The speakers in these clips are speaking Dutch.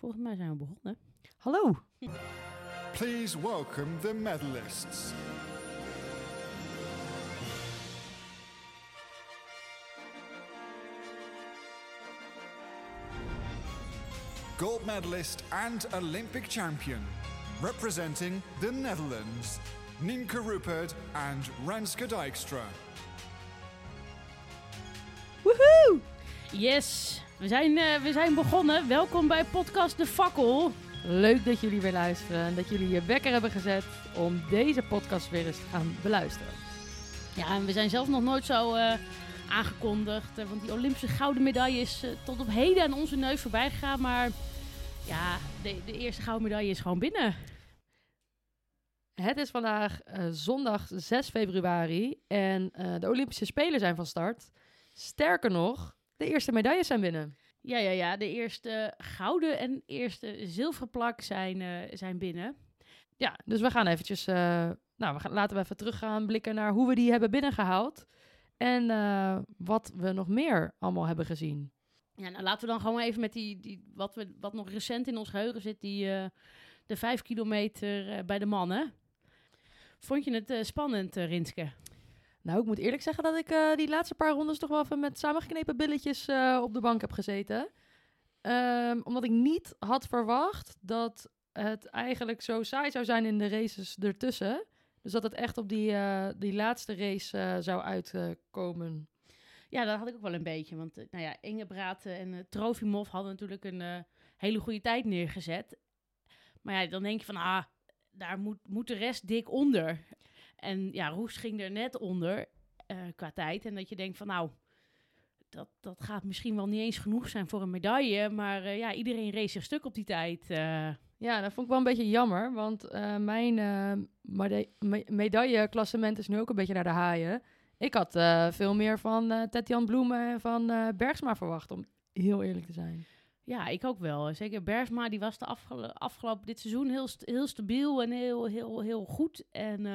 Volgens mij zijn we begonnen. Hallo. Please welcome the medalists. Gold medalist and Olympic champion, representing the Netherlands, Nienke Rupert and Renske Dijkstra. Yes, we zijn, eh, we zijn begonnen. Welkom bij podcast De Fakkel. Leuk dat jullie weer luisteren en dat jullie je wekker hebben gezet om deze podcast weer eens te gaan beluisteren. Ja, en we zijn zelf nog nooit zo eh, aangekondigd. eh, want die Olympische gouden medaille is tot op heden aan onze neus voorbij gegaan. Maar ja, de, de eerste gouden medaille is gewoon binnen. Het is vandaag zondag 6 februari en de Olympische Spelen zijn van start. Sterker nog, de eerste medailles zijn binnen. Ja, ja, ja. De eerste gouden en eerste zilveren plak zijn, eh, zijn binnen. Ja, dus we gaan eventjes, eh, nou, we gaan, laten we even teruggaan, blikken naar hoe we die hebben binnengehaald. En eh, wat we nog meer allemaal hebben gezien. Ja, nou laten we dan gewoon even met die, die wat, we, wat nog recent in ons geheugen zit, die de vijf kilometer bij de mannen. Vond je het spannend, Rinske? Nou, ik moet eerlijk zeggen dat ik eh, die laatste paar rondes toch wel even met samengeknepen billetjes eh, op de bank heb gezeten. Ehm, omdat ik niet had verwacht dat het eigenlijk zo saai zou zijn in de races ertussen. Dus dat het echt op die, eh, die laatste race zou uitkomen. Ja, dat had ik ook wel een beetje. Want nou ja, Inge Braten en Trofimov hadden natuurlijk een hele goede tijd neergezet. Maar ja, dan denk je van, ah, daar moet, moet de rest dik onder. En ja, Roes ging er net onder eh, qua tijd. En dat je denkt van, nou, dat, dat gaat misschien wel niet eens genoeg zijn voor een medaille. Maar eh, ja, iedereen race zich stuk op die tijd. eh. Ja, dat vond ik wel een beetje jammer. Want mijn me- medailleklassement is nu ook een beetje naar de haaien. Ik had veel meer van eh Tetjan Bloemen en van Bergsma verwacht, om heel eerlijk te zijn. Ja, ik ook wel. Zeker Bergsma, die was de afgelo- afgelopen dit seizoen heel, st- heel stabiel en heel, heel, heel goed. En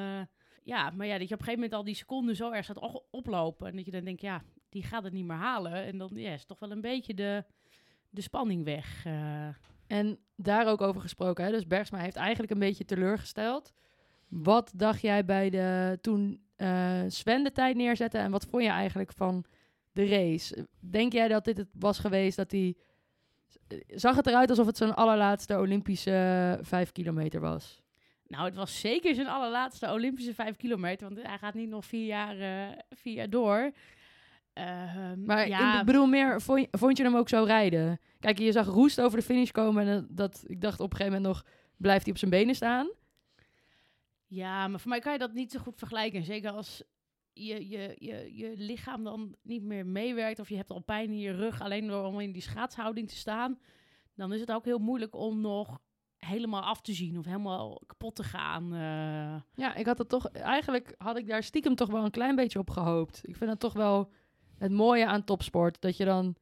ja, maar ja, dat je op een gegeven moment al die seconden zo erg staat o- oplopen. En dat je dan denkt, ja, die gaat het niet meer halen. En dan ja, is toch wel een beetje de, de spanning weg. eh. En daar ook over gesproken, hè? dus Bergsma heeft eigenlijk een beetje teleurgesteld. Wat dacht jij bij de, toen eh, Sven de tijd neerzette en wat vond je eigenlijk van de race? Denk jij dat dit het was geweest dat hij... Zag het eruit alsof het zijn allerlaatste Olympische eh, vijf kilometer was? Nou, het was zeker zijn allerlaatste Olympische vijf kilometer. Want hij gaat niet nog vier jaar, eh, vier jaar door. Ehm, Maar ja, ik bedoel meer, vond je, vond je hem ook zo rijden? Kijk, je zag Roest over de finish komen en eh, dat, ik dacht op een gegeven moment nog, blijft hij op zijn benen staan? Ja, maar voor mij kan je dat niet zo goed vergelijken. Zeker als je, je, je, je lichaam dan niet meer meewerkt of je hebt al pijn in je rug alleen door om in die schaatshouding te staan. Dan is het ook heel moeilijk om nog helemaal af te zien of helemaal kapot te gaan. eh. Ja, ik had het toch, eigenlijk had ik daar stiekem toch wel een klein beetje op gehoopt. Ik vind het toch wel het mooie aan topsport, dat je dan,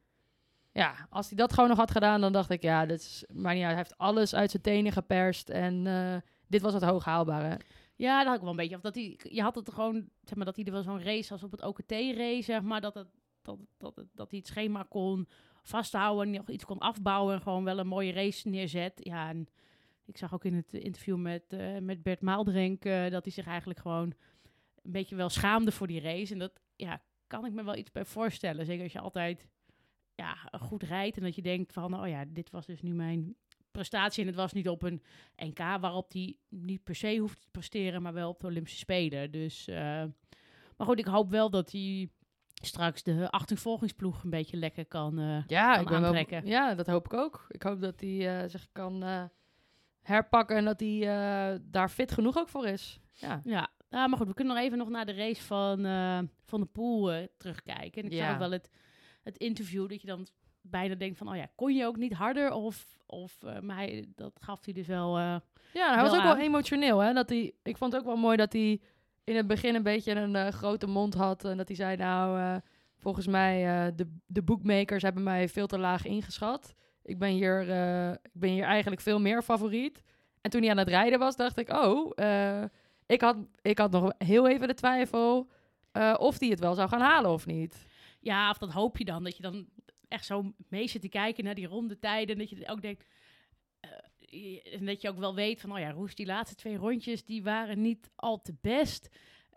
ja, als hij dat gewoon nog had gedaan, dan dacht ik, ja, dat is, maar niet uit. Hij heeft alles uit zijn tenen geperst en eh, dit was het hoog haalbare. Ja, dat had ik wel een beetje. Of dat hij, je had het gewoon, zeg maar, dat hij er wel zo'n race als op het OKT-race, zeg maar, dat, het, dat, dat, dat hij het schema kon vasthouden en nog iets kon afbouwen en gewoon wel een mooie race neerzet. Ja, en ik zag ook in het interview met, eh, met Bert Maaldrink eh, dat hij zich eigenlijk gewoon een beetje wel schaamde voor die race. En dat, ja, kan ik me wel iets bij voorstellen. Zeker als je altijd ja, goed rijdt en dat je denkt van, oh ja, dit was dus nu mijn prestatie. En het was niet op een NK waarop hij niet per se hoeft te presteren, maar wel op de Olympische Spelen. Dus, eh, maar goed, ik hoop wel dat hij straks de achtervolgingsploeg een beetje lekker kan. eh, Ja, kan ik ben wel, ja, dat hoop ik ook. Ik hoop dat hij eh, zich kan herpakken en dat hij eh, daar fit genoeg ook voor is. Ja. ja. ja, maar goed, we kunnen nog even nog naar de race van, eh, van de Poel eh, terugkijken. En ik Ja. zag wel het, het interview dat je dan bijna denkt van, oh ja, kon je ook niet harder? Of, of maar hij, dat gaf hij dus wel. Ja, hij was ook wel emotioneel. Hè? Dat hij, ik vond het ook wel mooi dat hij in het begin een beetje een grote mond had. En dat hij zei, nou, volgens mij, de, de bookmakers hebben mij veel te laag ingeschat. Ik ben, hier, eh, ik ben hier eigenlijk veel meer favoriet. En toen hij aan het rijden was, dacht ik, oh, eh, ik, had, ik had nog heel even de twijfel eh, of hij het wel zou gaan halen of niet. Ja, of dat hoop je dan. Dat je dan echt zo mee zit te kijken naar die rondetijden. En dat je ook denkt, en dat je ook wel weet van, oh ja, Roes, die laatste twee rondjes, die waren niet al te best.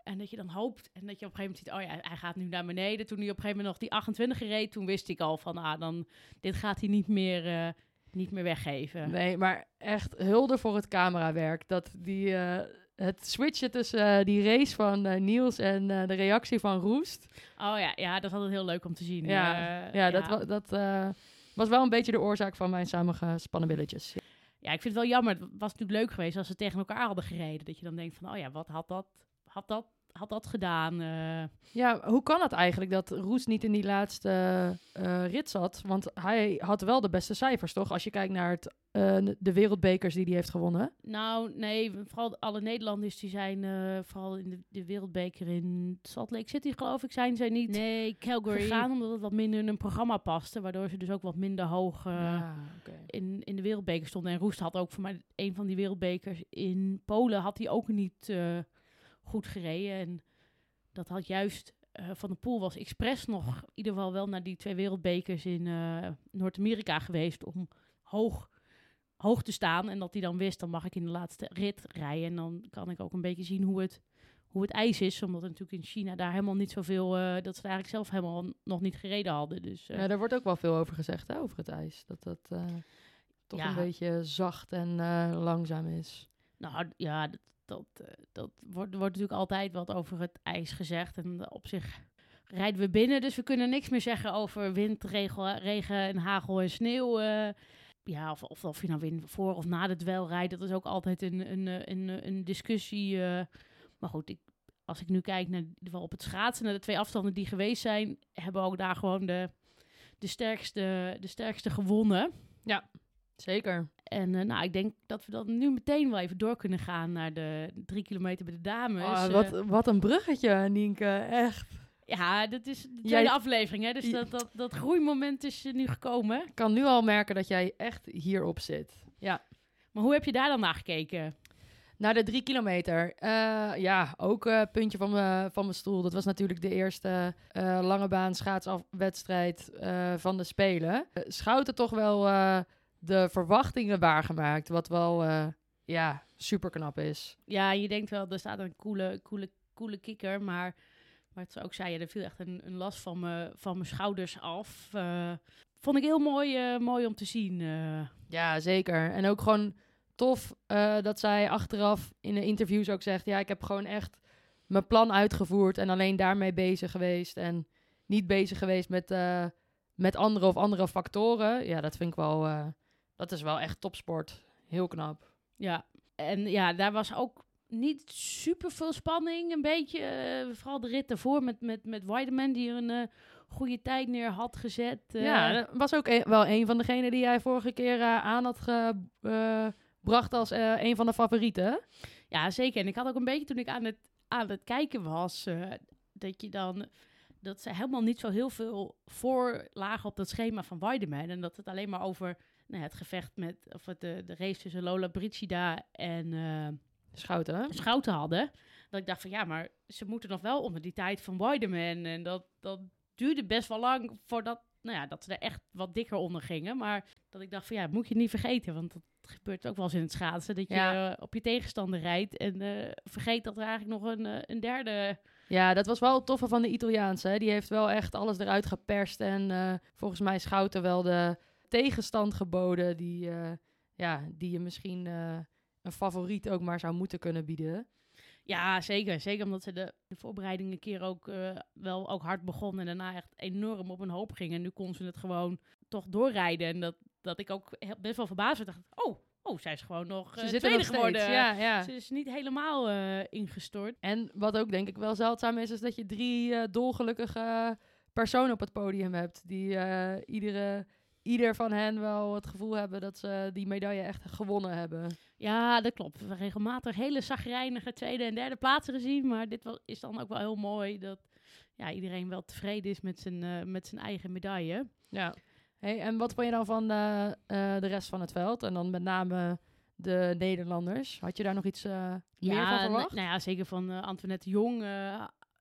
En dat je dan hoopt en dat je op een gegeven moment ziet, oh ja, hij gaat nu naar beneden. Toen hij op een gegeven moment nog die 28 reed, toen wist ik al van, ah, dan, dit gaat hij niet meer, eh, niet meer weggeven. Nee, maar echt hulde voor het camerawerk. Dat die, eh, het switchen tussen eh, die race van Niels en de reactie van Roest. Oh ja, ja, dat is altijd heel leuk om te zien. Ja, Eh, ja, dat, dat was wel een beetje de oorzaak van mijn samengespannen billetjes. Ja, ik vind het wel jammer. Het was natuurlijk leuk geweest als ze tegen elkaar hadden gereden. Dat je dan denkt van, oh ja, wat had dat, had dat, had dat gedaan? Eh, Ja, hoe kan het eigenlijk dat Roest niet in die laatste eh, rit zat? Want hij had wel de beste cijfers, toch? Als je kijkt naar het, eh, de wereldbekers die hij heeft gewonnen. nou, nee, vooral alle Nederlanders die zijn, eh, vooral in de, de wereldbeker in Salt Lake City, geloof ik, zijn zij niet Nee, Calgary. gegaan. Omdat het wat minder in hun programma paste. Waardoor ze dus ook wat minder hoog eh, ja, oké. in, in de wereldbeker stonden. En Roest had ook voor mij een van die wereldbekers in Polen had hij ook niet eh, goed gereden. En dat had juist eh, Van de Poel was expres nog in ieder geval wel naar die twee wereldbekers in eh, Noord-Amerika geweest om hoog, hoog te staan. En dat hij dan wist, dan mag ik in de laatste rit rijden. En dan kan ik ook een beetje zien hoe het, hoe het ijs is. Omdat natuurlijk in China daar helemaal niet zoveel, eh dat ze daar eigenlijk zelf helemaal nog niet gereden hadden. Dus Ja, daar wordt ook wel veel over gezegd, hè, over het ijs. Dat dat toch Ja. een beetje zacht en langzaam is. Nou ja, dat, dat, eh, dat wordt, wordt natuurlijk altijd wat over het ijs gezegd. En eh, op zich rijden we binnen, dus we kunnen niks meer zeggen over wind, regel, regen en hagel en sneeuw. eh. ja, of, of, of je nou win voor of na de dwel rijdt, dat is ook altijd een, een, eh, een, een, discussie. eh. maar goed, ik, als ik nu kijk naar geval op het schaatsen, naar de twee afstanden die geweest zijn, hebben ook daar gewoon de, de, sterkste, de sterkste gewonnen. Zeker. En eh, nou, ik denk dat we dan nu meteen wel even door kunnen gaan naar de drie kilometer bij de dames. Ah, Eh, wat, wat een bruggetje, Nienke. Echt. ja, dat is de Jij- aflevering, hè? Dus Ja. dat, dat, dat groeimoment is nu gekomen. Ik kan nu al merken dat jij echt hierop zit. Maar hoe heb je daar dan naar gekeken? Naar de drie kilometer. Eh, ja, ook eh puntje van mijn van mijn stoel. Dat was natuurlijk de eerste eh, lange baan schaatsafwedstrijd eh van de Spelen. Schouten toch wel de verwachtingen waargemaakt. Wat wel eh, ja, super knap is. Ja, je denkt wel, er staat een coole, coole, coole kikker, maar wat ze ook zei, er viel echt een, een last van mijn van mijn schouders af. Eh, vond ik heel mooi, eh, mooi om te zien. Ja, zeker. En ook gewoon tof dat zij achteraf in de interviews ook zegt... ja, ik heb gewoon echt mijn plan uitgevoerd en alleen daarmee bezig geweest. En niet bezig geweest met, met andere of andere factoren. Ja, dat vind ik wel... dat is wel echt topsport. Heel knap. Ja, en ja, daar was ook niet super veel spanning. Een beetje, eh, vooral de rit daarvoor met, met, met Weideman, die een eh, goede tijd neer had gezet. eh. ja, dat was ook een- wel een van degenen die jij vorige keer aan had gebracht als een van de favorieten. ja, zeker. En ik had ook een beetje toen ik aan het, aan het kijken was, dat je dan dat ze helemaal niet zo heel veel voor lagen op dat schema van Weideman. En dat het alleen maar over nou het gevecht met, of het, de, de race tussen Lola Brigida en eh, Schouten? Schouten hadden. Dat ik dacht van ja, maar ze moeten nog wel onder die tijd van Weideman. En dat, dat duurde best wel lang voordat nou ja, dat ze er echt wat dikker onder gingen. Maar dat ik dacht van ja, moet je niet vergeten. Want dat gebeurt ook wel eens in het schaatsen. Dat je Ja. op je tegenstander rijdt en eh, vergeet dat er eigenlijk nog een, eh, een derde... Ja, dat was wel het toffe van de Italiaanse. Hè? Die heeft wel echt alles eruit geperst. En volgens mij Schouten wel de tegenstand geboden die, eh, ja, die je misschien eh, een favoriet ook maar zou moeten kunnen bieden. Ja, zeker. Zeker omdat ze de, de voorbereiding een keer ook eh, wel ook hard begon. En daarna echt enorm op een hoop ging. En nu kon ze het gewoon toch doorrijden. En dat, dat ik ook heel- best wel verbaasd werd. dacht, oh, oh, zij is gewoon nog Ze eh, zitten tweede nog steeds. geworden. Ja, ja. Ze is niet helemaal ingestort. En wat ook denk ik wel zeldzaam is, is dat je drie dolgelukkige personen op het podium hebt. Die iedere, ieder van hen wel het gevoel hebben dat ze die medaille echt gewonnen hebben. Ja, dat klopt. We hebben regelmatig hele zagrijnige tweede en derde plaatsen gezien. Maar dit was, is dan ook wel heel mooi dat ja, iedereen wel tevreden is met zijn, eh, met zijn eigen medaille. Ja. Hey, en wat vond je dan van eh, eh, de rest van het veld? En dan met name de Nederlanders. Had je daar nog iets eh, meer van verwacht? nou ja, zeker van eh, Antoinette Jong.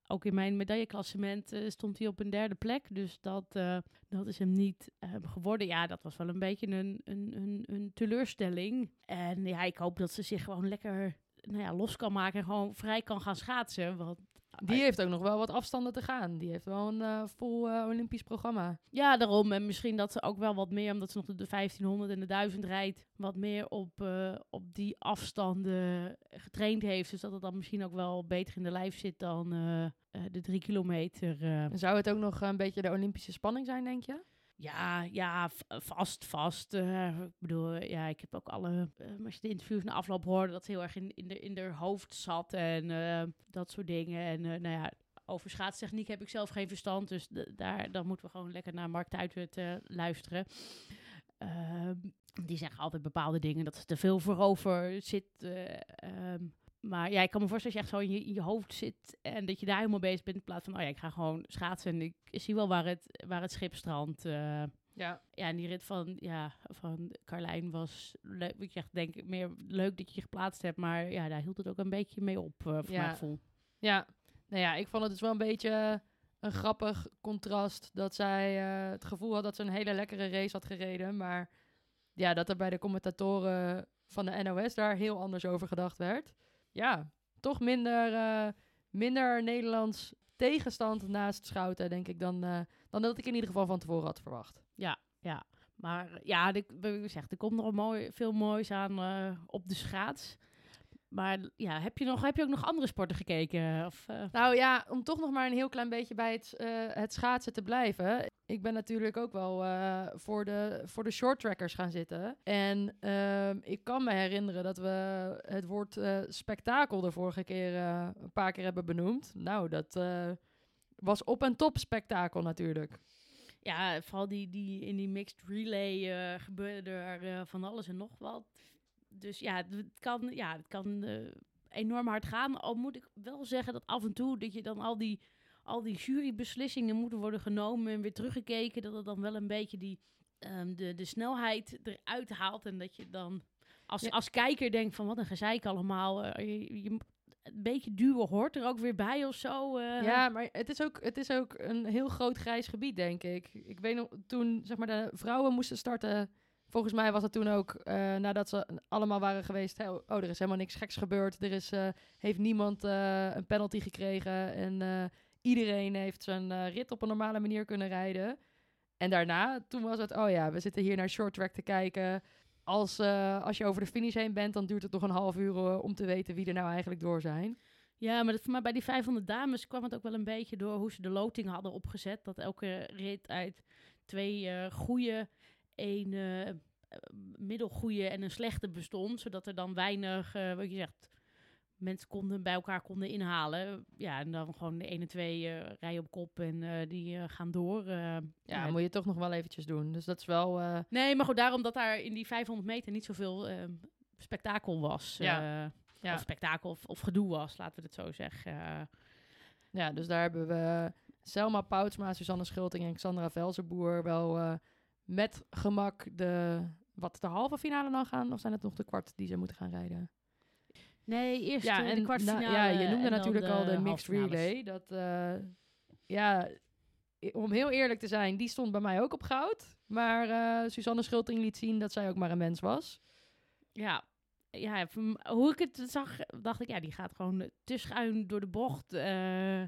Ook in mijn medailleklassement eh, stond hij op een derde plek. Dus dat, eh, dat is hem niet eh, geworden. Ja, dat was wel een beetje een, een, een, een teleurstelling. En ja, ik hoop dat ze zich gewoon lekker nou ja, los kan maken en gewoon vrij kan gaan schaatsen. Want Die heeft ook nog wel wat afstanden te gaan. Die heeft wel een eh, vol eh, Olympisch programma. Ja, daarom. En misschien dat ze ook wel wat meer, omdat ze nog de 1500 en de 1000 rijdt, wat meer op, eh, op die afstanden getraind heeft. Dus dat het dan misschien ook wel beter in de lijf zit dan de drie kilometer. zou het ook nog een beetje de Olympische spanning zijn, denk je? Ja, ja, vast, vast. Eh, ik bedoel, ja, ik heb ook alle, eh, als je de interviews na afloop hoorde, dat ze heel erg in, in, de, in haar hoofd zat en eh, dat soort dingen. En nou ja, over schaatstechniek heb ik zelf geen verstand, dus daar, dan moeten we gewoon lekker naar Mark Tuitwet eh luisteren. Ehm, die zeggen altijd bepaalde dingen, dat ze te veel voorover zit. eh, ehm, maar ja, ik kan me voorstellen als je echt zo in je, in je hoofd zit en dat je daar helemaal bezig bent in plaats van, oh ja, ik ga gewoon schaatsen en ik zie wel waar het, waar het schip strandt. eh. Ja. ja, en die rit van, ja, van Carlijn was, leuk, ik zeg, denk ik, meer leuk dat je je geplaatst hebt, maar ja, daar hield het ook een beetje mee op, voor Ja. mijn gevoel. Ja, nou ja, ik vond het dus wel een beetje een grappig contrast dat zij eh, het gevoel had dat ze een hele lekkere race had gereden. Maar ja, dat er bij de commentatoren van de NOS daar heel anders over gedacht werd. Ja, toch minder, eh, minder Nederlands tegenstand naast Schouten, denk ik, dan, eh, dan dat ik in ieder geval van tevoren had verwacht. Maar ja, de, we zeggen, er komt nog mooi, veel moois aan eh, op de schaats. Maar ja, heb je, nog, heb je ook nog andere sporten gekeken? Of? Nou ja, om toch nog maar een heel klein beetje bij het, het schaatsen te blijven. Ik ben natuurlijk ook wel eh, voor, de, voor de short trackers gaan zitten. En ehm, ik kan me herinneren dat we het woord eh, spektakel de vorige keer eh, een paar keer hebben benoemd. Nou, dat was op en top spektakel natuurlijk. Ja, vooral die, die, in die mixed relay gebeurde er van alles en nog wat. Dus ja, het kan, ja, het kan enorm hard gaan. Al moet ik wel zeggen dat af en toe dat je dan al die, al die jurybeslissingen moeten worden genomen en weer teruggekeken. Dat het dan wel een beetje die, ehm, de, de snelheid eruit haalt. En dat je dan als, Ja. als kijker denkt van wat een gezeik allemaal. eh, je, je, een beetje duwen hoort er ook weer bij of zo. eh. Ja, maar het is, ook, het is ook een heel groot grijs gebied, denk ik. Ik weet nog, toen zeg maar, de vrouwen moesten starten... Volgens mij was het toen ook, eh, nadat ze allemaal waren geweest... oh, er is helemaal niks geks gebeurd. Er is, heeft niemand een penalty gekregen. En iedereen heeft zijn eh, rit op een normale manier kunnen rijden. En daarna, toen was het... Oh ja, we zitten hier naar short track te kijken. Als, eh, als je over de finish heen bent, dan duurt het nog een half uur... eh, om te weten wie er nou eigenlijk door zijn. Ja, maar, dat, mij bij die 500 dames kwam het ook wel een beetje door hoe ze de loting hadden opgezet. Dat elke rit uit twee eh goede, één middelgoede en een slechte bestond. Zodat er dan weinig, wat je zegt, mensen konden bij elkaar konden inhalen. Ja, en dan gewoon de ene twee eh rijden op kop en eh, die eh, gaan door. eh. Ja, moet je toch nog wel eventjes doen. Dus dat is wel... Nee, maar goed, daarom dat daar in die 500 meter niet zoveel eh, spektakel was. Ja. ja. Of spektakel of, of gedoe was, laten we het zo zeggen. Ja, dus daar hebben we Selma Poutsma, Suzanne Schulting en Xandra Velzenboer wel met gemak de, wat, de halve finale dan gaan? Of zijn het nog de kwart die ze moeten gaan rijden? Nee, eerst ja, eh, de en kwartfinale. na- ja, je noemde en natuurlijk al de mixed relay. Dat, eh, ja, om heel eerlijk te zijn, die stond bij mij ook op goud. Maar eh, Suzanne Schulting liet zien dat zij ook maar een mens was. Ja, ja hoe ik het zag, dacht ik, ja, die gaat gewoon te schuin door de bocht. eh.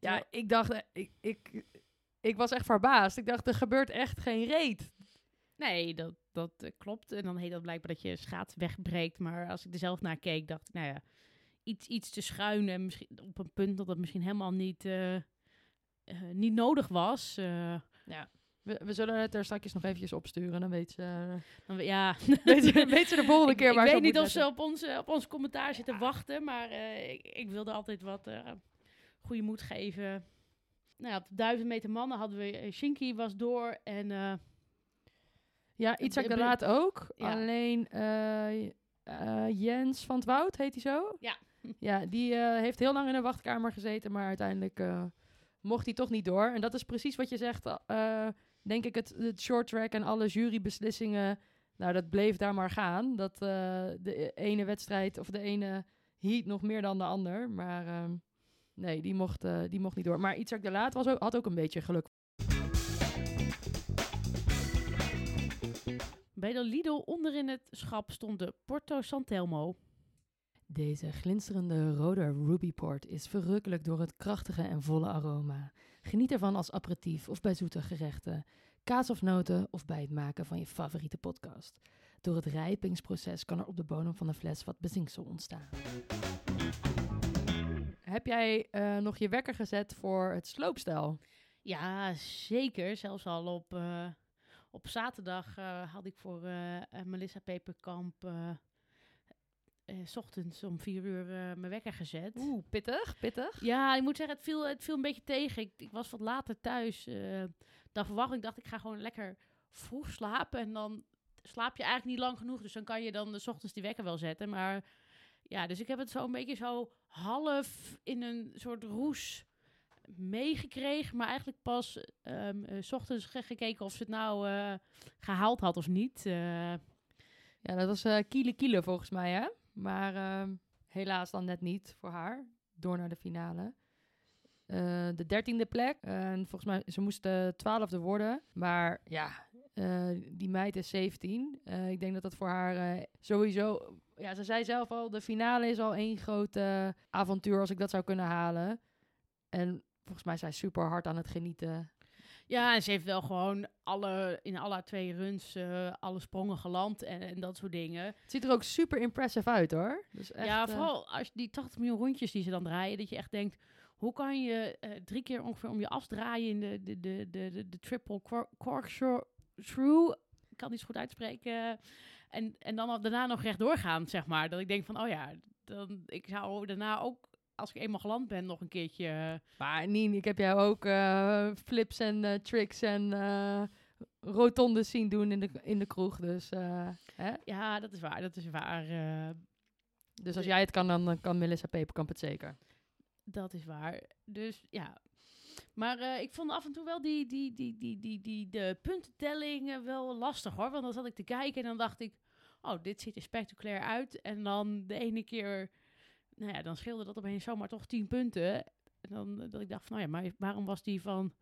Ja, ik dacht, ik, ik, ik was echt verbaasd. Ik dacht, er gebeurt echt geen reet. nee, dat, dat eh, klopt. En dan heet dat blijkbaar dat je schaats wegbreekt. Maar als ik er zelf naar keek, dacht ik, nou ja, iets, iets te schuin. En misschien op een punt dat het misschien helemaal niet, eh, eh, niet nodig was. eh. We, we zullen het er straks nog eventjes opsturen. Dan weet ze, dan, ja, weet ze, weet ze de volgende ik, keer ik waar weet niet of ze op ons, op ons commentaar zitten wachten, maar ik, ik wilde altijd wat goede moed geven. Nou ja, op de duizend meter mannen hadden we Shinky was door en Ja, Isaac de- de Laat ook. Ja. Alleen eh, eh, Jens van het Woud, heet hij zo? Ja. Ja, die eh, heeft heel lang in een wachtkamer gezeten, maar uiteindelijk mocht hij toch niet door. En dat is precies wat je zegt, denk ik, het, het short track en alle jurybeslissingen. Nou, dat bleef daar maar gaan. Dat de ene wedstrijd of de ene heat nog meer dan de ander. Maar ehm, nee, die mocht, die mocht niet door. Maar Isaac de Laat was ook, had ook een beetje geluk. Bij de Lidl onderin het schap stond de Porto Santelmo. Deze glinsterende rode Ruby Port is verrukkelijk door het krachtige en volle aroma. Geniet ervan als aperitief of bij zoete gerechten, kaas of noten of bij het maken van je favoriete podcast. Door het rijpingsproces kan er op de bodem van de fles wat bezinksel ontstaan. Heb jij eh, nog je wekker gezet voor het sloopstel? Ja, zeker. Zelfs al op, eh, op zaterdag eh, had ik voor eh, eh, Melissa Peperkamp 's ochtends om vier uur mijn wekker gezet. Oeh, pittig, pittig. Ja, ik moet zeggen, het viel, het viel een beetje tegen. Ik, ik was wat later thuis. eh dan verwacht ik, dacht ik ga gewoon lekker vroeg slapen. En dan slaap je eigenlijk niet lang genoeg. Dus dan kan je dan de 's ochtends die wekker wel zetten. Maar ja, dus ik heb het zo een beetje zo half in een soort roes meegekregen. Maar eigenlijk pas ehm eh, 's ochtends ge- gekeken of ze het nou eh, gehaald had of niet. Eh, Ja, dat was eh kiele kiele volgens mij, hè? Maar ehm, helaas dan net niet voor haar. Door naar de finale. De dertiende plek. En volgens mij, ze moest de twaalfde worden. Maar ja, die meid is 17. Eh, ik denk dat dat voor haar sowieso... Ja, ze zei zelf al, de finale is al één groot avontuur als ik dat zou kunnen halen. En volgens mij is zij super hard aan het genieten. Ja, en ze heeft wel gewoon alle, in alle twee runs eh, alle sprongen geland en, en dat soort dingen. Het ziet er ook super impressive uit, hoor. Dus echt, ja, eh, vooral als die 80 miljoen rondjes die ze dan draaien, dat je echt denkt, hoe kan je eh, drie keer ongeveer om je as draaien in de, de, de, de, de, de triple corkscrew? Ik kan niet zo goed uitspreken. En, en dan daarna nog recht doorgaan, zeg maar. Dat ik denk van, oh ja, dan, ik zou daarna ook, als ik eenmaal geland ben, nog een keertje... eh, Maar Nien, ik heb jou ook eh, flips en eh, tricks en rotondes zien doen in de, in de kroeg. Dus, hè? ja, dat is waar, dat is waar. dus als jij het kan, dan kan Melissa Peperkamp het zeker. Dat is waar. Dus ja. Maar ik vond af en toe wel die, die, die, die, die, die, de puntentelling eh, wel lastig hoor. Want dan zat ik te kijken en dan dacht ik, oh, dit ziet er spectaculair uit. En dan de ene keer, nou ja, dan scheelde dat opeens zomaar toch 10 punten. En dan eh, dat ik dacht van, nou ja, maar waarom was die van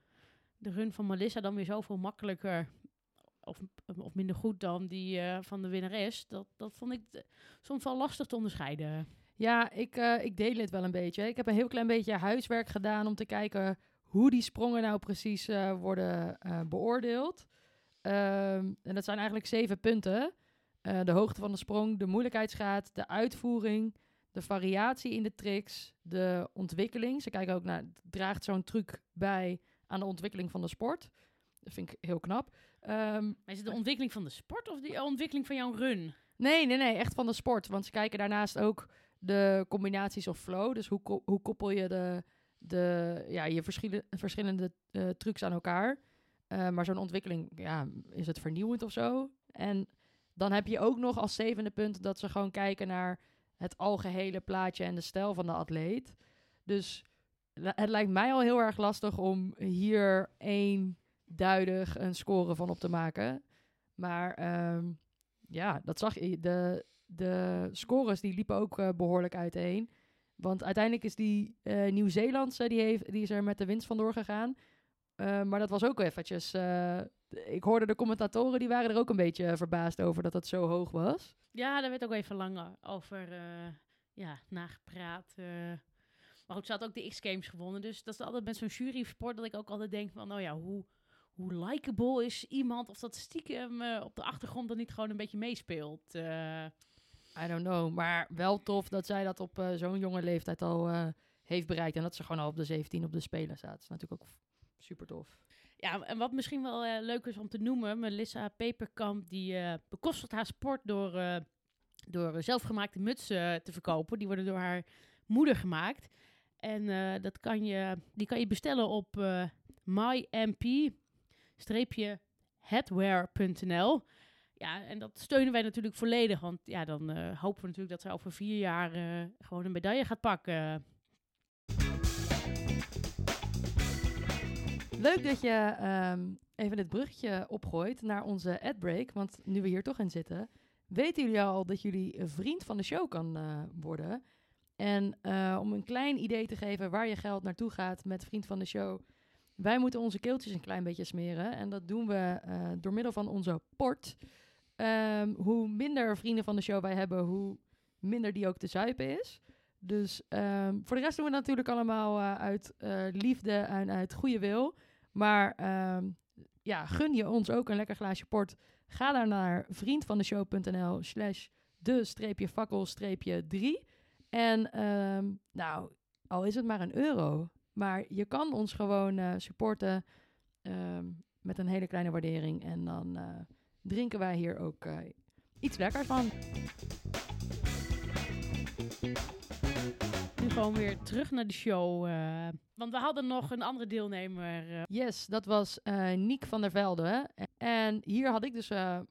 de run van Melissa dan weer zoveel makkelijker of, of minder goed dan die eh, van de winnares? Dat, dat vond ik soms wel lastig te onderscheiden. Ja, ik, eh, ik deel het wel een beetje. Ik heb een heel klein beetje huiswerk gedaan om te kijken hoe die sprongen nou precies worden beoordeeld. Ehm, en dat zijn eigenlijk zeven punten. De hoogte van de sprong, de moeilijkheidsgraad, de uitvoering, de variatie in de tricks, de ontwikkeling. Ze kijken ook naar, draagt zo'n truc bij aan de ontwikkeling van de sport? Dat vind ik heel knap. Ehm, Maar is het de ontwikkeling van de sport of de ontwikkeling van jouw run? Nee, nee, nee, echt van de sport. Want ze kijken daarnaast ook de combinaties of flow. Dus hoe, ko- hoe koppel je de, de, ja, je verschillende, verschillende trucs aan elkaar. Eh, maar zo'n ontwikkeling, ja, is het vernieuwend of zo? En dan heb je ook nog als zevende punt dat ze gewoon kijken naar het algehele plaatje en de stijl van de atleet. Dus het lijkt mij al heel erg lastig om hier eenduidig een score van op te maken. Maar ehm, ja, dat zag je. De, de scores die liepen ook eh, behoorlijk uiteen. Want uiteindelijk is die eh, Nieuw-Zeelandse, die, heeft, die is er met de winst vandoor gegaan. Eh, maar dat was ook eventjes... eh, ik hoorde de commentatoren, die waren er ook een beetje verbaasd over dat het zo hoog was. Ja, daar werd ook even lang eh, over eh, ja, nagepraat. eh. Maar goed, ze had ook de X-Games gewonnen. Dus dat is altijd met zo'n jurysport dat ik ook altijd denk van... nou ja, hoe, hoe likable is iemand of dat stiekem eh, op de achtergrond dan niet gewoon een beetje meespeelt. eh. I don't know, maar wel tof dat zij dat op eh, zo'n jonge leeftijd al eh, heeft bereikt. En dat ze gewoon al op de 17 op de Spelen staat. Dat is natuurlijk ook super tof. Ja, en wat misschien wel eh, leuk is om te noemen... Melissa Peperkamp, die eh bekostigt haar sport door, eh, door zelfgemaakte mutsen te verkopen. Die worden door haar moeder gemaakt. En dat kan je, die kan je bestellen op mymp-headwear.nl. Ja, en dat steunen wij natuurlijk volledig. Want ja, dan hopen we natuurlijk dat ze over vier jaar gewoon een medaille gaat pakken. Leuk dat je ehm, even dit bruggetje opgooit naar onze adbreak. Want nu we hier toch in zitten, weten jullie al dat jullie een vriend van de show kan eh, worden. En eh, om een klein idee te geven waar je geld naartoe gaat met Vriend van de Show. Wij moeten onze keeltjes een klein beetje smeren. En dat doen we eh, door middel van onze port. Ehm, hoe minder vrienden van de show wij hebben, hoe minder die ook te zuipen is. Dus ehm, voor de rest doen we het natuurlijk allemaal uit liefde en uit goede wil. Maar ehm, ja, gun je ons ook een lekker glaasje port. Ga daar naar vriendvandeshow.nl slash de-fakkel 3. En ehm, nou, al is het maar een euro. Maar je kan ons gewoon eh, supporten ehm, met een hele kleine waardering. En dan eh, drinken wij hier ook eh, iets lekkers van. Gewoon weer terug naar de show. eh, want we hadden nog een andere deelnemer. eh, Yes, dat was eh Niek van der Velde. En hier had ik dus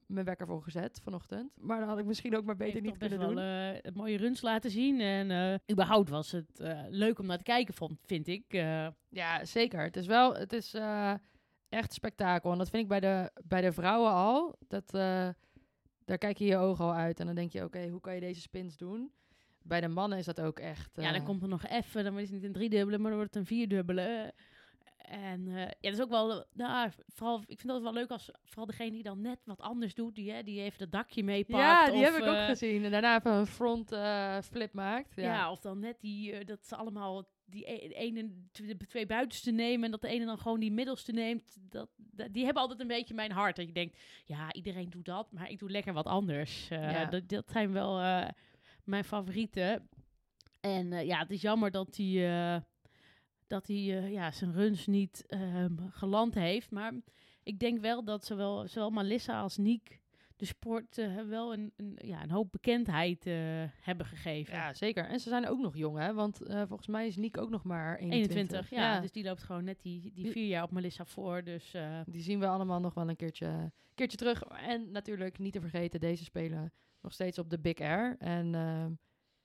mijn wekker voor gezet vanochtend. Maar dan had ik misschien ook maar beter heeft niet kunnen wel doen. eh, een mooie runs laten zien. En überhaupt was het leuk om naar te kijken, vond, vind ik. Ja, zeker. Het is wel, het is echt spektakel. En dat vind ik bij de, bij de vrouwen al. Dat, daar kijk je je ogen al uit. En dan denk je, oké, hoe kan je deze spins doen? Bij de mannen is dat ook echt... Ja, dan eh, komt er nog even, dan is het niet een driedubbele, maar dan wordt het een vierdubbele. En eh, ja, dat is ook wel, nou, vooral, ik vind dat wel leuk als vooral degene die dan net wat anders doet, die, hè, die even dat dakje meepakt. Ja, die of, heb ik ook eh, gezien. En daarna even een front eh, flip maakt. Ja. Ja. of dan net die, dat ze allemaal die e- ene, de twee buitenste nemen en dat de ene dan gewoon die middelste neemt. Dat, dat- die hebben altijd een beetje mijn hart. Dat je denkt, ja, iedereen doet dat, maar ik doe lekker wat anders. Ja. dat, dat zijn wel mijn favorieten. En eh, ja, het is jammer dat hij, eh, dat hij eh, ja, zijn runs niet ehm, geland heeft. Maar ik denk wel dat zowel, zowel Melissa als Niek de sport wel een, een, ja, een hoop bekendheid hebben gegeven. ja, zeker. En ze zijn ook nog jong, hè? Want volgens mij is Niek ook nog maar 21. 21, ja, Dus die loopt gewoon net die, die vier jaar op Melissa voor. Dus Die zien we allemaal nog wel een keertje, keertje terug. En natuurlijk niet te vergeten, deze spelen nog steeds op de Big Air. En ehm,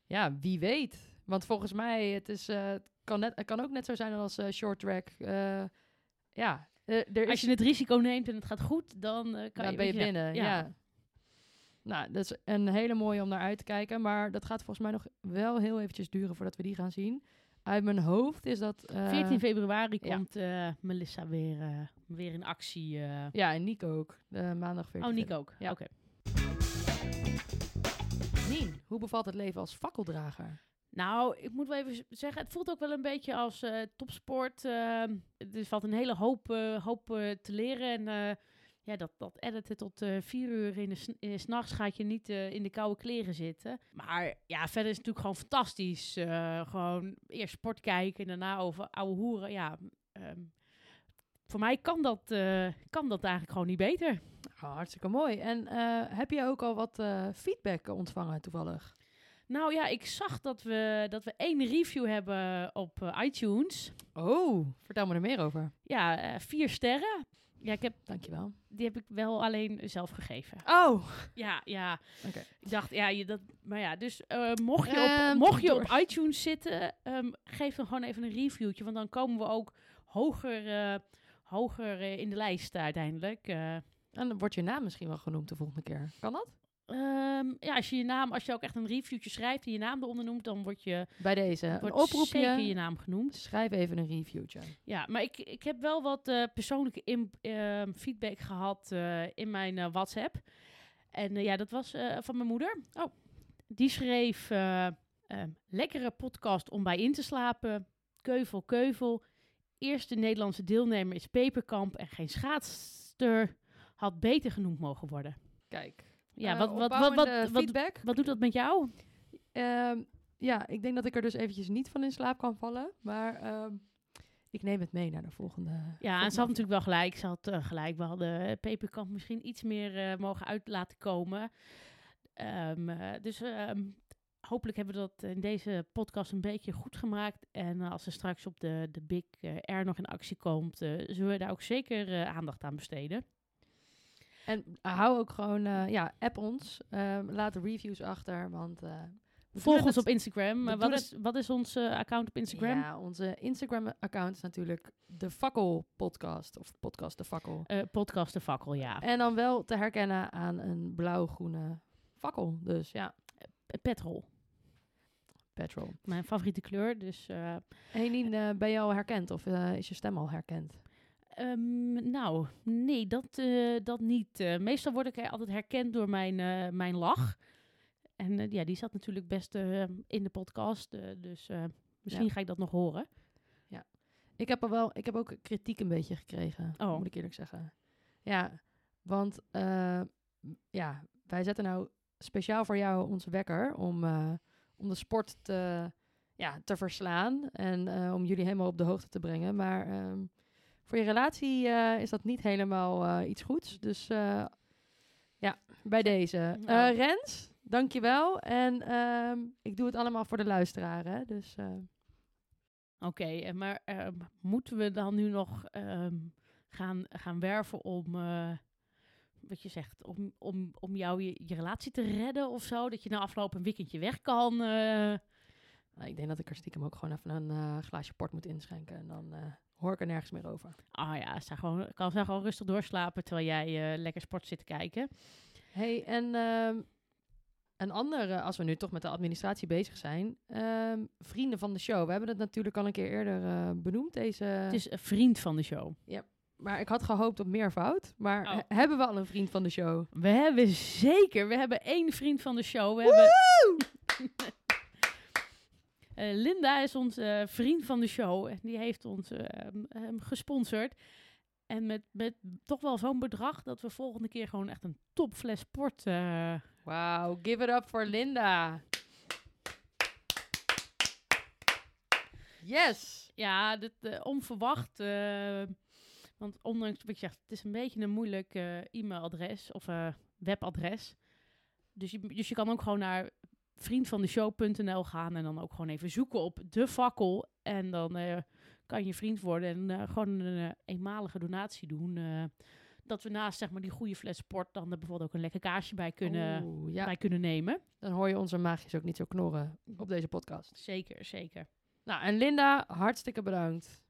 ja, wie weet. Want volgens mij, het, is, eh, het, kan, net, het kan ook net zo zijn als eh, short track. Eh, ja, er is, als je het risico neemt en het gaat goed, dan kan je, ben je binnen. Ja. Nou, dat is een hele mooie om naar uit te kijken. Maar dat gaat volgens mij nog wel heel eventjes duren voordat we die gaan zien. Uit mijn hoofd is dat... eh, 14 februari ja. komt Melissa weer, weer in actie. Ja, en Nico ook. Maandag 14 Oh, Nick ook. Ja. Oké. Nien, hoe bevalt het leven als fakkeldrager? Nou, ik moet wel even zeggen, het voelt ook wel een beetje als eh, topsport. eh, er valt een hele hoop, eh, hoop eh, te leren. En ja, dat, dat editen tot vier uur in de s- in 's nachts gaat je niet in de koude kleren zitten. Maar ja, verder is het natuurlijk gewoon fantastisch. Gewoon eerst sport kijken en daarna over oude hoeren. Ja, ehm, voor mij kan dat, eh, kan dat eigenlijk gewoon niet beter. Oh, hartstikke mooi. En eh, heb je ook al wat eh, feedback ontvangen toevallig? Nou ja, ik zag dat we, dat we één review hebben op iTunes. Oh, vertel me er meer over. Ja, vier sterren. Ja, ik heb, Dankjewel. die heb ik wel alleen zelf gegeven. Oh, Ja, ja. Ik dacht, ja, je, dat, maar ja, dus mocht, je Ehm, op, mocht je op iTunes zitten, ehm, geef dan gewoon even een reviewtje. Want dan komen we ook hoger, hoger eh, in de lijst uiteindelijk. Eh, en dan wordt je naam misschien wel genoemd de volgende keer. Kan dat? ehm, ja, als je je naam, als je ook echt een reviewtje schrijft en je naam eronder noemt, dan word je, Bij deze. Wordt oproepje. zeker je naam genoemd. Schrijf even een reviewtje. Ja, maar ik, ik heb wel wat eh, persoonlijke im- ehm, feedback gehad eh, in mijn WhatsApp. En ja, dat was van mijn moeder. Oh, die schreef: eh, ehm, lekkere podcast om bij in te slapen. Keuvel, keuvel. Eerste Nederlandse deelnemer is Peperkamp en geen schaatster. Had beter genoemd mogen worden. Kijk. Ja, Eh, wat, wat, wat, wat, wat, feedback. wat doet dat met jou? Ehm, ja, ik denk dat ik er dus eventjes niet van in slaap kan vallen. Maar ehm, ik neem het mee naar de volgende. Ja, en ze had natuurlijk wel gelijk. Ze had eh, gelijk. We hadden eh, Peperkamp misschien iets meer mogen uit laten komen. Ehm, eh, dus hopelijk hebben we dat in deze podcast een beetje goed gemaakt. En eh, als er straks op de, de Big eh, R nog in actie komt, eh, zullen we daar ook zeker eh, aandacht aan besteden. En hou ook gewoon, eh, ja, app ons. Ehm, laat reviews achter, want... eh, Volg ons op Instagram. Eh, wat, is, wat is ons eh, account op Instagram? Ja, onze Instagram-account is natuurlijk de Fakkel Podcast. Of Podcast de Fakkel. Eh, podcast de Fakkel, ja. En dan wel te herkennen aan een blauw-groene fakkel. Dus ja, Eh, Petrol. Petrol. Mijn favoriete kleur. Dus eh, Hey Nien, eh, ben je al herkend of eh, is je stem al herkend? Ehm, nou, nee, dat, eh, dat niet. Meestal word ik altijd herkend door mijn, eh, mijn lach. En eh, ja, die zat natuurlijk best eh, in de podcast. eh, dus eh, misschien Ja. ga ik dat nog horen. Ik heb, er wel, ik heb ook kritiek een beetje gekregen, Oh. moet ik eerlijk zeggen. Ja, want eh, ja, wij zetten nou speciaal voor jou onze wekker om, eh, om de sport te, ja, te verslaan en eh, om jullie helemaal op de hoogte te brengen. Maar ehm, voor je relatie eh, is dat niet helemaal eh, iets goeds. Dus ja, bij deze. Rens, dankjewel. En ehm, ik doe het allemaal voor de luisteraar, hè. Dus... Oké, eh, maar ehm, moeten we dan nu nog gaan, gaan werven om, wat je zegt, om, om, om jou je, je relatie te redden of zo? Dat je na afloop een weekendje weg kan? eh? Nou, ik denk dat ik er stiekem ook gewoon even een eh, glaasje port moet inschenken. En dan eh, hoor ik er nergens meer over. Ah ja, sta gewoon, kan zij gewoon rustig doorslapen terwijl jij lekker sport zit te kijken. hey, en ehm, een andere, als we nu toch met de administratie bezig zijn. ehm, vrienden van de show. We hebben het natuurlijk al een keer eerder benoemd, deze... Het is een vriend van de show. Maar ik had gehoopt op meervoud. Maar Oh. he- hebben we al een vriend van de show? We hebben zeker, we hebben één vriend van de show. We hebben, Eh, Linda is onze eh, vriend van de show en die heeft ons eh, gesponsord. En met, met toch wel zo'n bedrag dat we volgende keer gewoon echt een topfles sport... eh, Wauw, give it up voor Linda. Yes! Ja, dit, onverwacht. Want ondanks wat je zegt, het is een beetje een moeilijk eh, e-mailadres of eh, webadres. Dus je, dus je kan ook gewoon naar vriendvandeshow.nl gaan en dan ook gewoon even zoeken op de fakkel. En dan eh, kan je vriend worden en gewoon een eenmalige donatie doen. dat we naast zeg maar, die goede fles sport dan er bijvoorbeeld ook een lekker kaarsje bij kunnen, Oeh, ja, bij kunnen nemen. dan hoor je onze maagjes ook niet zo knorren op deze podcast. Zeker, zeker. Nou, en Linda, hartstikke bedankt.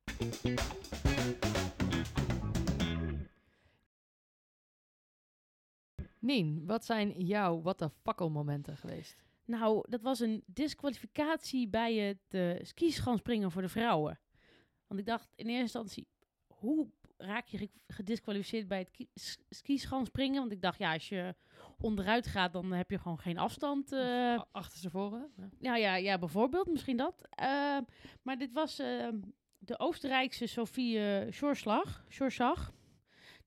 Nien, wat zijn jouw what the fuckle momenten geweest? Nou, dat was een disqualificatie bij het uh, skischanspringen voor de vrouwen. Want ik dacht in eerste instantie, hoe raak je ge- gedisqualificeerd bij het skischanspringen? Want ik dacht, ja, als je onderuit gaat, dan heb je gewoon geen afstand. eh, A- Achterstevoren? Ja. nou ja, ja, bijvoorbeeld, misschien dat. Eh, maar dit was eh, de Oostenrijkse Sofie uh, Schorslag.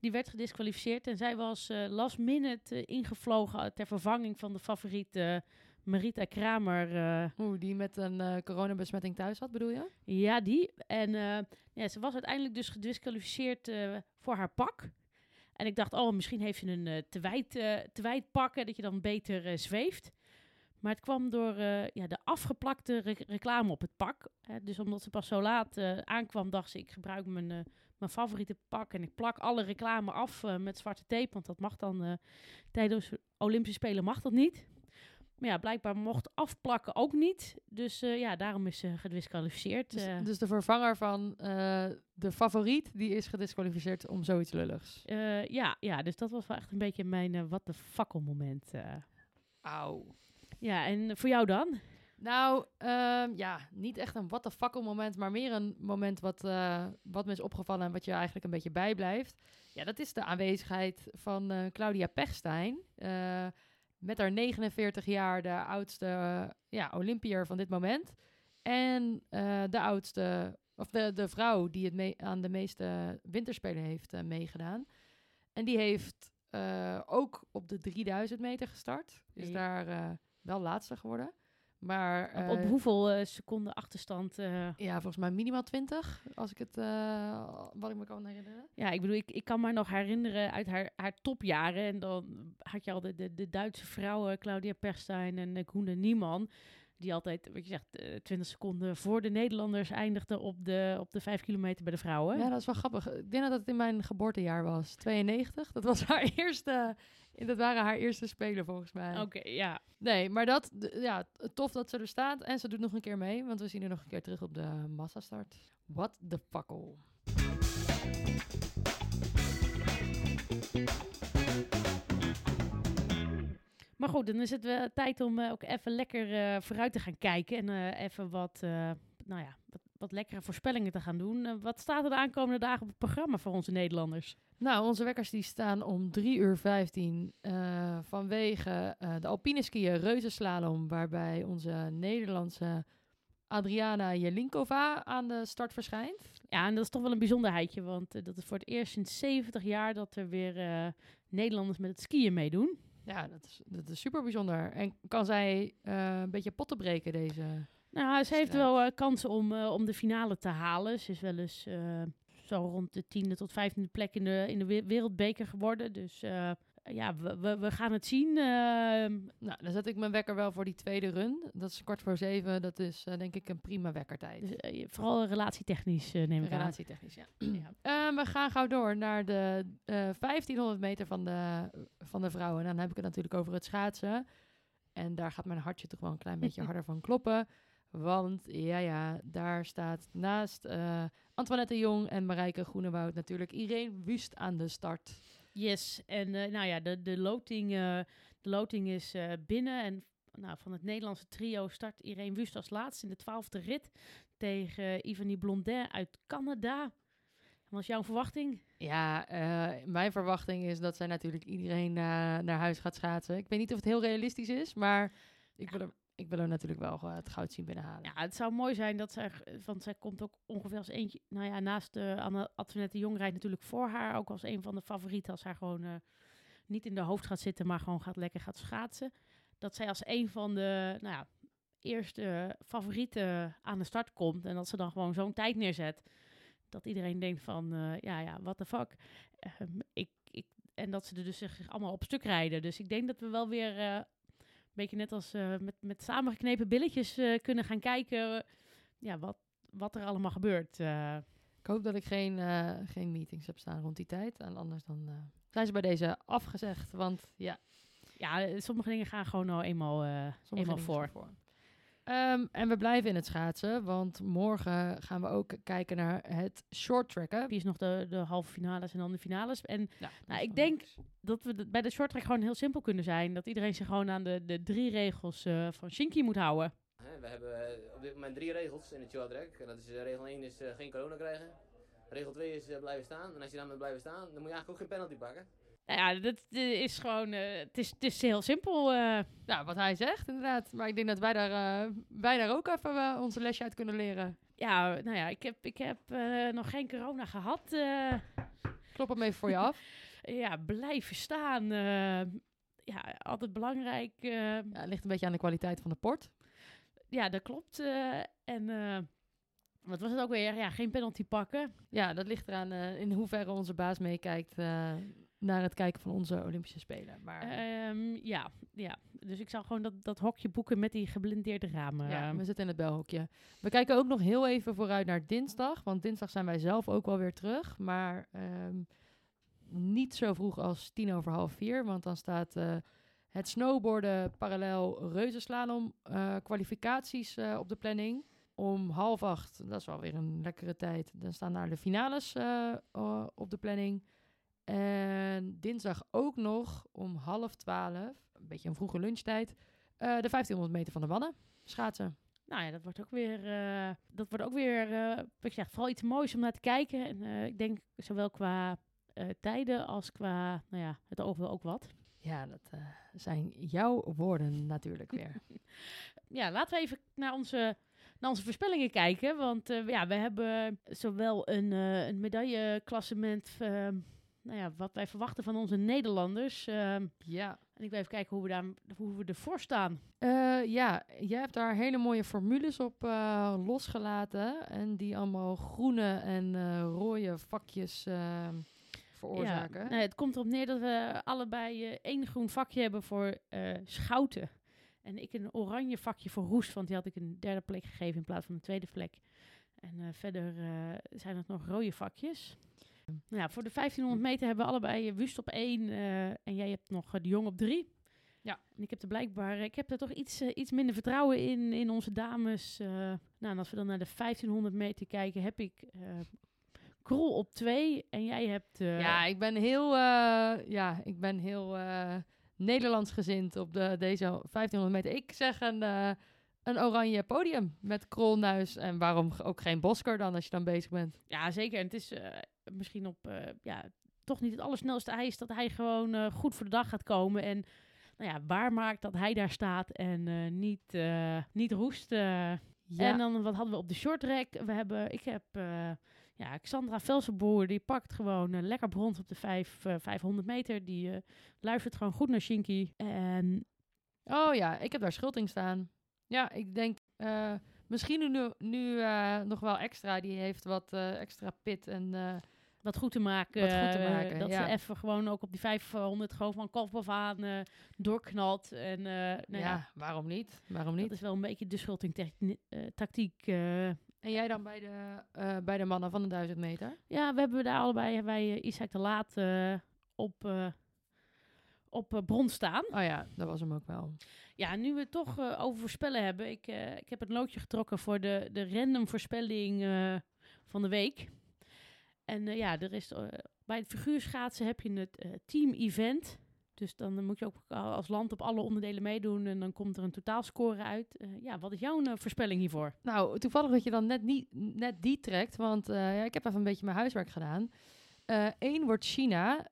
Die werd gedisqualificeerd en zij was eh, last minute eh, ingevlogen ter vervanging van de favoriete Marita Kramer. eh, Oeh, die met een eh, coronabesmetting thuis had, bedoel je? ja, die. En eh, ja, ze was uiteindelijk dus gedisqualificeerd eh, voor haar pak. En ik dacht, oh, misschien heeft ze een eh, te, wijd, eh, te wijd pak, hè, dat je dan beter eh, zweeft. Maar het kwam door eh, ja, de afgeplakte re- reclame op het pak. Hè. Dus omdat ze pas zo laat eh, aankwam, dacht ze, ik gebruik mijn, eh, mijn favoriete pak en ik plak alle reclame af eh, met zwarte tape. Want dat mag dan eh, tijdens de Olympische Spelen mag dat niet. Maar ja, blijkbaar mocht afplakken ook niet. Dus eh, ja, daarom is ze gedisqualificeerd. Dus, dus de vervanger van eh, de favoriet, die is gedisqualificeerd om zoiets lulligs. Eh, ja, ja, dus dat was wel echt een beetje mijn wat de fakkel moment. eh. Auw. Ja, en voor jou dan? Nou, ehm, ja, niet echt een what the fuckle moment, maar meer een moment wat, eh, wat me is opgevallen en wat je eigenlijk een beetje bijblijft. Ja, dat is de aanwezigheid van eh, Claudia Pechstein. eh, met haar 49 jaar de oudste ja, Olympiër van dit moment. En de oudste, of de, de vrouw die het mee, aan de meeste winterspelen heeft meegedaan. En die heeft ook op de 3000 meter gestart. Is Ja. daar wel laatste geworden. Maar Op, op eh, hoeveel eh, seconden achterstand? eh? ja, volgens mij minimaal 20, als ik het wat ik me kan herinneren. Ja, ik bedoel, ik, ik kan me nog herinneren uit haar, haar topjaren. En dan had je al de, de, de Duitse vrouwen, Claudia Perstein en Koende Nieman. Die altijd, wat je zegt, eh, 20 seconden voor de Nederlanders eindigden op de, op de 5 kilometer bij de vrouwen. Ja, dat is wel grappig. Ik denk dat het in mijn geboortejaar was, 92. Dat was haar eerste, dat waren haar eerste spelen volgens mij. Oké, ja. Nee, maar dat, ja, tof dat ze er staat en ze doet nog een keer mee, want we zien er nog een keer terug op de massastart. What the fuckle. Maar goed, dan is het wel tijd om eh, ook even lekker eh, vooruit te gaan kijken. En eh, even wat, nou ja, wat, lekkere voorspellingen te gaan doen. Eh, wat staat er de aankomende dagen op het programma voor onze Nederlanders? Nou, onze wekkers die staan om 3 uur 15 eh, vanwege eh, de alpine skiën reuzenslalom, waarbij onze Nederlandse Adriana Jelinkova aan de start verschijnt. Ja, en dat is toch wel een bijzonderheidje. Want dat is voor het eerst sinds 70 jaar dat er weer Nederlanders met het skiën meedoen. Ja, dat is, dat is super bijzonder. En kan zij een beetje potten breken, deze... Nou, ze heeft wel eh, kansen om, eh, om de finale te halen. Ze is wel eens eh, zo rond de tiende tot vijftiende plek in de, in de we- wereldbeker geworden. Dus ja, we, we, we gaan het zien. Ehm, Nou, dan zet ik mijn wekker wel voor die tweede run. Dat is kwart voor zeven. Dat is denk ik een prima wekkertijd. dus, eh, vooral relatietechnisch neem ik aan. Relatietechnisch, ja. Ja. Eh, we gaan gauw door naar de eh 1500 meter van de, van de vrouwen. En dan heb ik het natuurlijk over het schaatsen. En daar gaat mijn hartje toch wel een klein beetje harder van kloppen. Want ja, ja, daar staat naast eh, Antoinette Jong en Marijke Groenewoud natuurlijk Irene Wust aan de start. Yes, en eh, nou ja, de, de, loting, eh, de loting is binnen. En nou, van het Nederlandse trio start Irene Wust als laatste in de twaalfde rit tegen Ivanie Blondin uit Canada. Wat is jouw verwachting? Ja, mijn verwachting is dat zij natuurlijk iedereen naar huis gaat schaatsen. Ik weet niet of het heel realistisch is, maar ik wil er, ik wil er natuurlijk wel eh, het goud zien binnenhalen. Ja, het zou mooi zijn dat zij, want zij komt ook ongeveer als eentje, nou ja, naast de Anne Antoinette de Jong rijdt natuurlijk voor haar, ook als een van de favorieten als haar gewoon eh, niet in de hoofd gaat zitten, maar gewoon gaat lekker gaat schaatsen. Dat zij als een van de, nou ja, eerste favorieten aan de start komt en dat ze dan gewoon zo'n tijd neerzet, dat iedereen denkt van, eh, ja, ja, what the fuck. Ehm, ik, ik, en dat ze er dus zich allemaal op stuk rijden. Dus ik denk dat we wel weer eh, beetje net als eh, met, met samengeknepen billetjes eh, kunnen gaan kijken eh, ja, wat, wat er allemaal gebeurt. Ik hoop dat ik geen, geen meetings heb staan rond die tijd. En anders dan zijn ze bij deze afgezegd. Want ja, ja, sommige dingen gaan gewoon nou eenmaal, eenmaal voor. Ehm, en we blijven in het schaatsen. Want morgen gaan we ook kijken naar het short tracken. Die is nog de, de halve finales en dan de finales. En Ja, Nou, ik denk- dat we bij de short track gewoon heel simpel kunnen zijn. Dat iedereen zich gewoon aan de, de drie regels eh, van Shinky moet houden. Hè, We hebben eh, op dit moment drie regels in het short track. En dat is, eh, regel 1 is eh, geen corona krijgen. Regel 2 is blijven staan. En als je dan met blijven staan, dan moet je eigenlijk ook geen penalty pakken. Nou ja, dat is gewoon... eh, het, is, het is heel simpel. eh. Nou, wat hij zegt, inderdaad. Maar ik denk dat wij daar, eh, wij daar ook even onze lesje uit kunnen leren. ja, nou ja, ik heb, ik heb nog geen corona gehad. eh. Klop hem even voor je af. ja, blijven staan. ja, altijd belangrijk. Ja, het ligt een beetje aan de kwaliteit van de port. ja, dat klopt. en wat was het ook weer? Ja, geen penalty pakken. Ja, dat ligt eraan in hoeverre onze baas meekijkt naar het kijken van onze Olympische Spelen. Maar Ehm, ja, ja, dus ik zou gewoon dat, dat hokje boeken met die geblindeerde ramen. ja, we zitten in het belhokje. We kijken ook nog heel even vooruit naar dinsdag. Want dinsdag zijn wij zelf ook wel weer terug. Maar ehm, niet zo vroeg als tien over half vier. Want dan staat eh, het snowboarden parallel reuzenslalom eh kwalificaties eh, op de planning. Om half acht, dat is wel weer een lekkere tijd. Dan staan daar de finales op de planning. En dinsdag ook nog om half twaalf, een beetje een vroege lunchtijd, eh, de 1500 meter van de mannen schaatsen. Nou ja, dat wordt ook weer, eh, dat wordt ook weer, wat ik zeg, vooral iets moois om naar te kijken. En ik denk zowel qua tijden als qua, nou ja, het oog wil ook wat. Ja, dat zijn jouw woorden natuurlijk weer. Ja, laten we even naar onze, naar onze voorspellingen kijken. Want ja, we hebben zowel een, een medailleklassement, eh, nou ja, wat wij verwachten van onze Nederlanders. ehm, ja. en ik wil even kijken hoe we, daar, hoe we ervoor staan. Eh, ja, jij hebt daar hele mooie formules op eh, losgelaten. En die allemaal groene en eh, rode vakjes eh, veroorzaken. Ja, nee, het komt erop neer dat we allebei eh, één groen vakje hebben voor schouten. En ik een oranje vakje voor roest, want die had ik een derde plek gegeven in plaats van een tweede plek. En verder zijn het nog rode vakjes. Nou voor de 1500 meter hebben we allebei eh, Wust op één eh, en jij hebt nog eh, de Jong op drie. Ja. En ik heb er blijkbaar, ik heb er toch iets, iets minder vertrouwen in, in onze dames. nou, en als we dan naar de 1500 meter kijken, heb ik Krol op twee en jij hebt... Ja, ik ben heel, ja, ik ben heel Nederlands gezind op de, deze 1500 meter. Ik zeg een, een oranje podium met krolnuis. En waarom ook geen Bosker dan als je dan bezig bent? Ja, zeker. En het is eh, misschien op, eh, ja, toch niet het allersnelste ijs dat hij gewoon eh, goed voor de dag gaat komen. En nou ja, waar maakt dat hij daar staat en niet, niet roest. En dan, wat hadden we op de short track? We hebben, ik heb, ja, Xandra Velsenboer, die pakt gewoon lekker brons op de vijf, eh, 500 meter. Die luistert gewoon goed naar Shinky. En Oh ja, ik heb daar schulting staan. Ja, ik denk eh, misschien nu, nu eh, nog wel extra. Die heeft wat eh, extra pit en... wat goed te maken. Wat goed te maken, dat ja. ze even gewoon ook op die 500 gewoon van kop af aan doorknalt. En nou ja, ja, waarom niet? Waarom dat niet? is wel een beetje de schulting tactiek. En jij dan bij de, bij de mannen van de 1000 meter? ja, we hebben daar allebei hebben wij Isaac de Laat op, op eh, bron staan. Oh ja, dat was hem ook wel. Ja, nu we het toch eh, over voorspellen hebben. Ik, eh, ik heb het loodje getrokken voor de, de random voorspelling van de week. En ja, er is, bij het figuurschaatsen heb je het team-event. Dus dan moet je ook al- als land op alle onderdelen meedoen. En dan komt er een totaalscore uit. Ja, wat is jouw voorspelling hiervoor? Nou, toevallig dat je dan net, niet, net die trekt, want ja, ik heb even een beetje mijn huiswerk gedaan. Eén wordt China,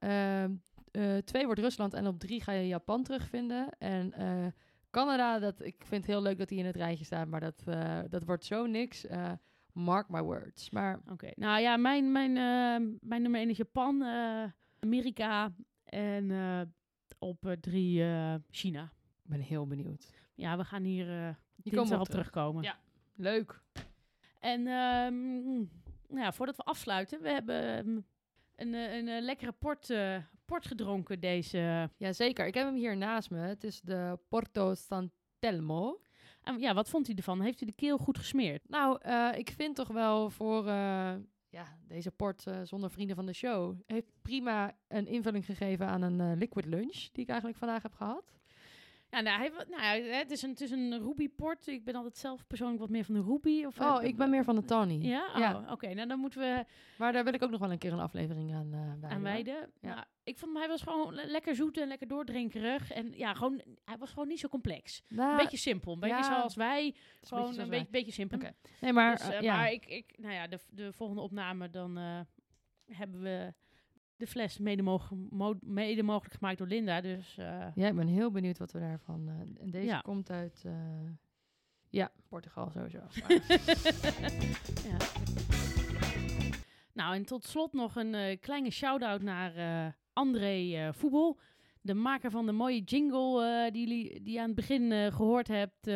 eh, twee wordt Rusland en op drie ga je Japan terugvinden. En eh, Canada, dat, ik vind het heel leuk dat hij in het rijtje staat, maar dat, eh, dat wordt zo niks. Eh, mark my words. Maar Oké, nou ja, mijn, mijn, eh, mijn nummer 1 is Japan, eh, Amerika en eh, op drie eh, China. ik ben heel benieuwd. Ja, we gaan hier eh Die dinsdag komen op op terug. terugkomen. Ja. Leuk. En ehm, nou ja, voordat we afsluiten, we hebben een, een, lekkere port, eh, port gedronken deze. Jazeker, ik heb hem hier naast me. Het is de Porto San Telmo. En ja, wat vond hij ervan? Heeft hij de keel goed gesmeerd? Nou, eh, ik vind toch wel voor eh, ja, deze port eh, zonder vrienden van de show... heeft prima een invulling gegeven aan een liquid lunch... die ik eigenlijk vandaag heb gehad. Ja, nou, hij, nou het is een, het is een Ruby port. Ik ben altijd zelf persoonlijk wat meer van de Ruby. Of, Oh, eh, ik ben meer van de Tawny. Ja? Oh, Ja. oké. Nou, dan moeten we Maar daar wil ik ook nog wel een keer een aflevering aan uh, wijden. aan wijden. Ja. Nou, ik vond hem, hij was gewoon le- lekker zoet en lekker doordrinkerig. En ja, gewoon, hij was gewoon niet zo complex. Nou, Een beetje simpel. Een beetje ja, zoals wij. Gewoon een beetje, beetje simpel. Nee, maar, dus, eh, eh, ja. maar ik, ik, nou ja, de, de volgende opname, dan eh, hebben we de fles mede, mogelijk gemaakt door Linda. Dus eh, ja, ik ben heel benieuwd wat we daarvan... eh, en deze Ja. komt uit... eh, ja, Portugal sowieso. Ja. Nou, en tot slot nog een kleine shout-out naar André Voetbal. De maker van de mooie jingle die jullie die je aan het begin eh, gehoord hebt.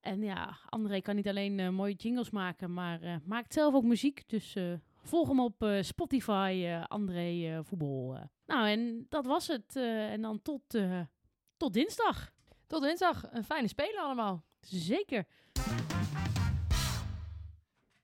en ja, André kan niet alleen mooie jingles maken, maar maakt zelf ook muziek. Dus volg hem op eh, Spotify, eh, André eh, Voetbal. Nou, en dat was het. en dan tot, tot dinsdag. Tot dinsdag. Een fijne spelen allemaal. Zeker.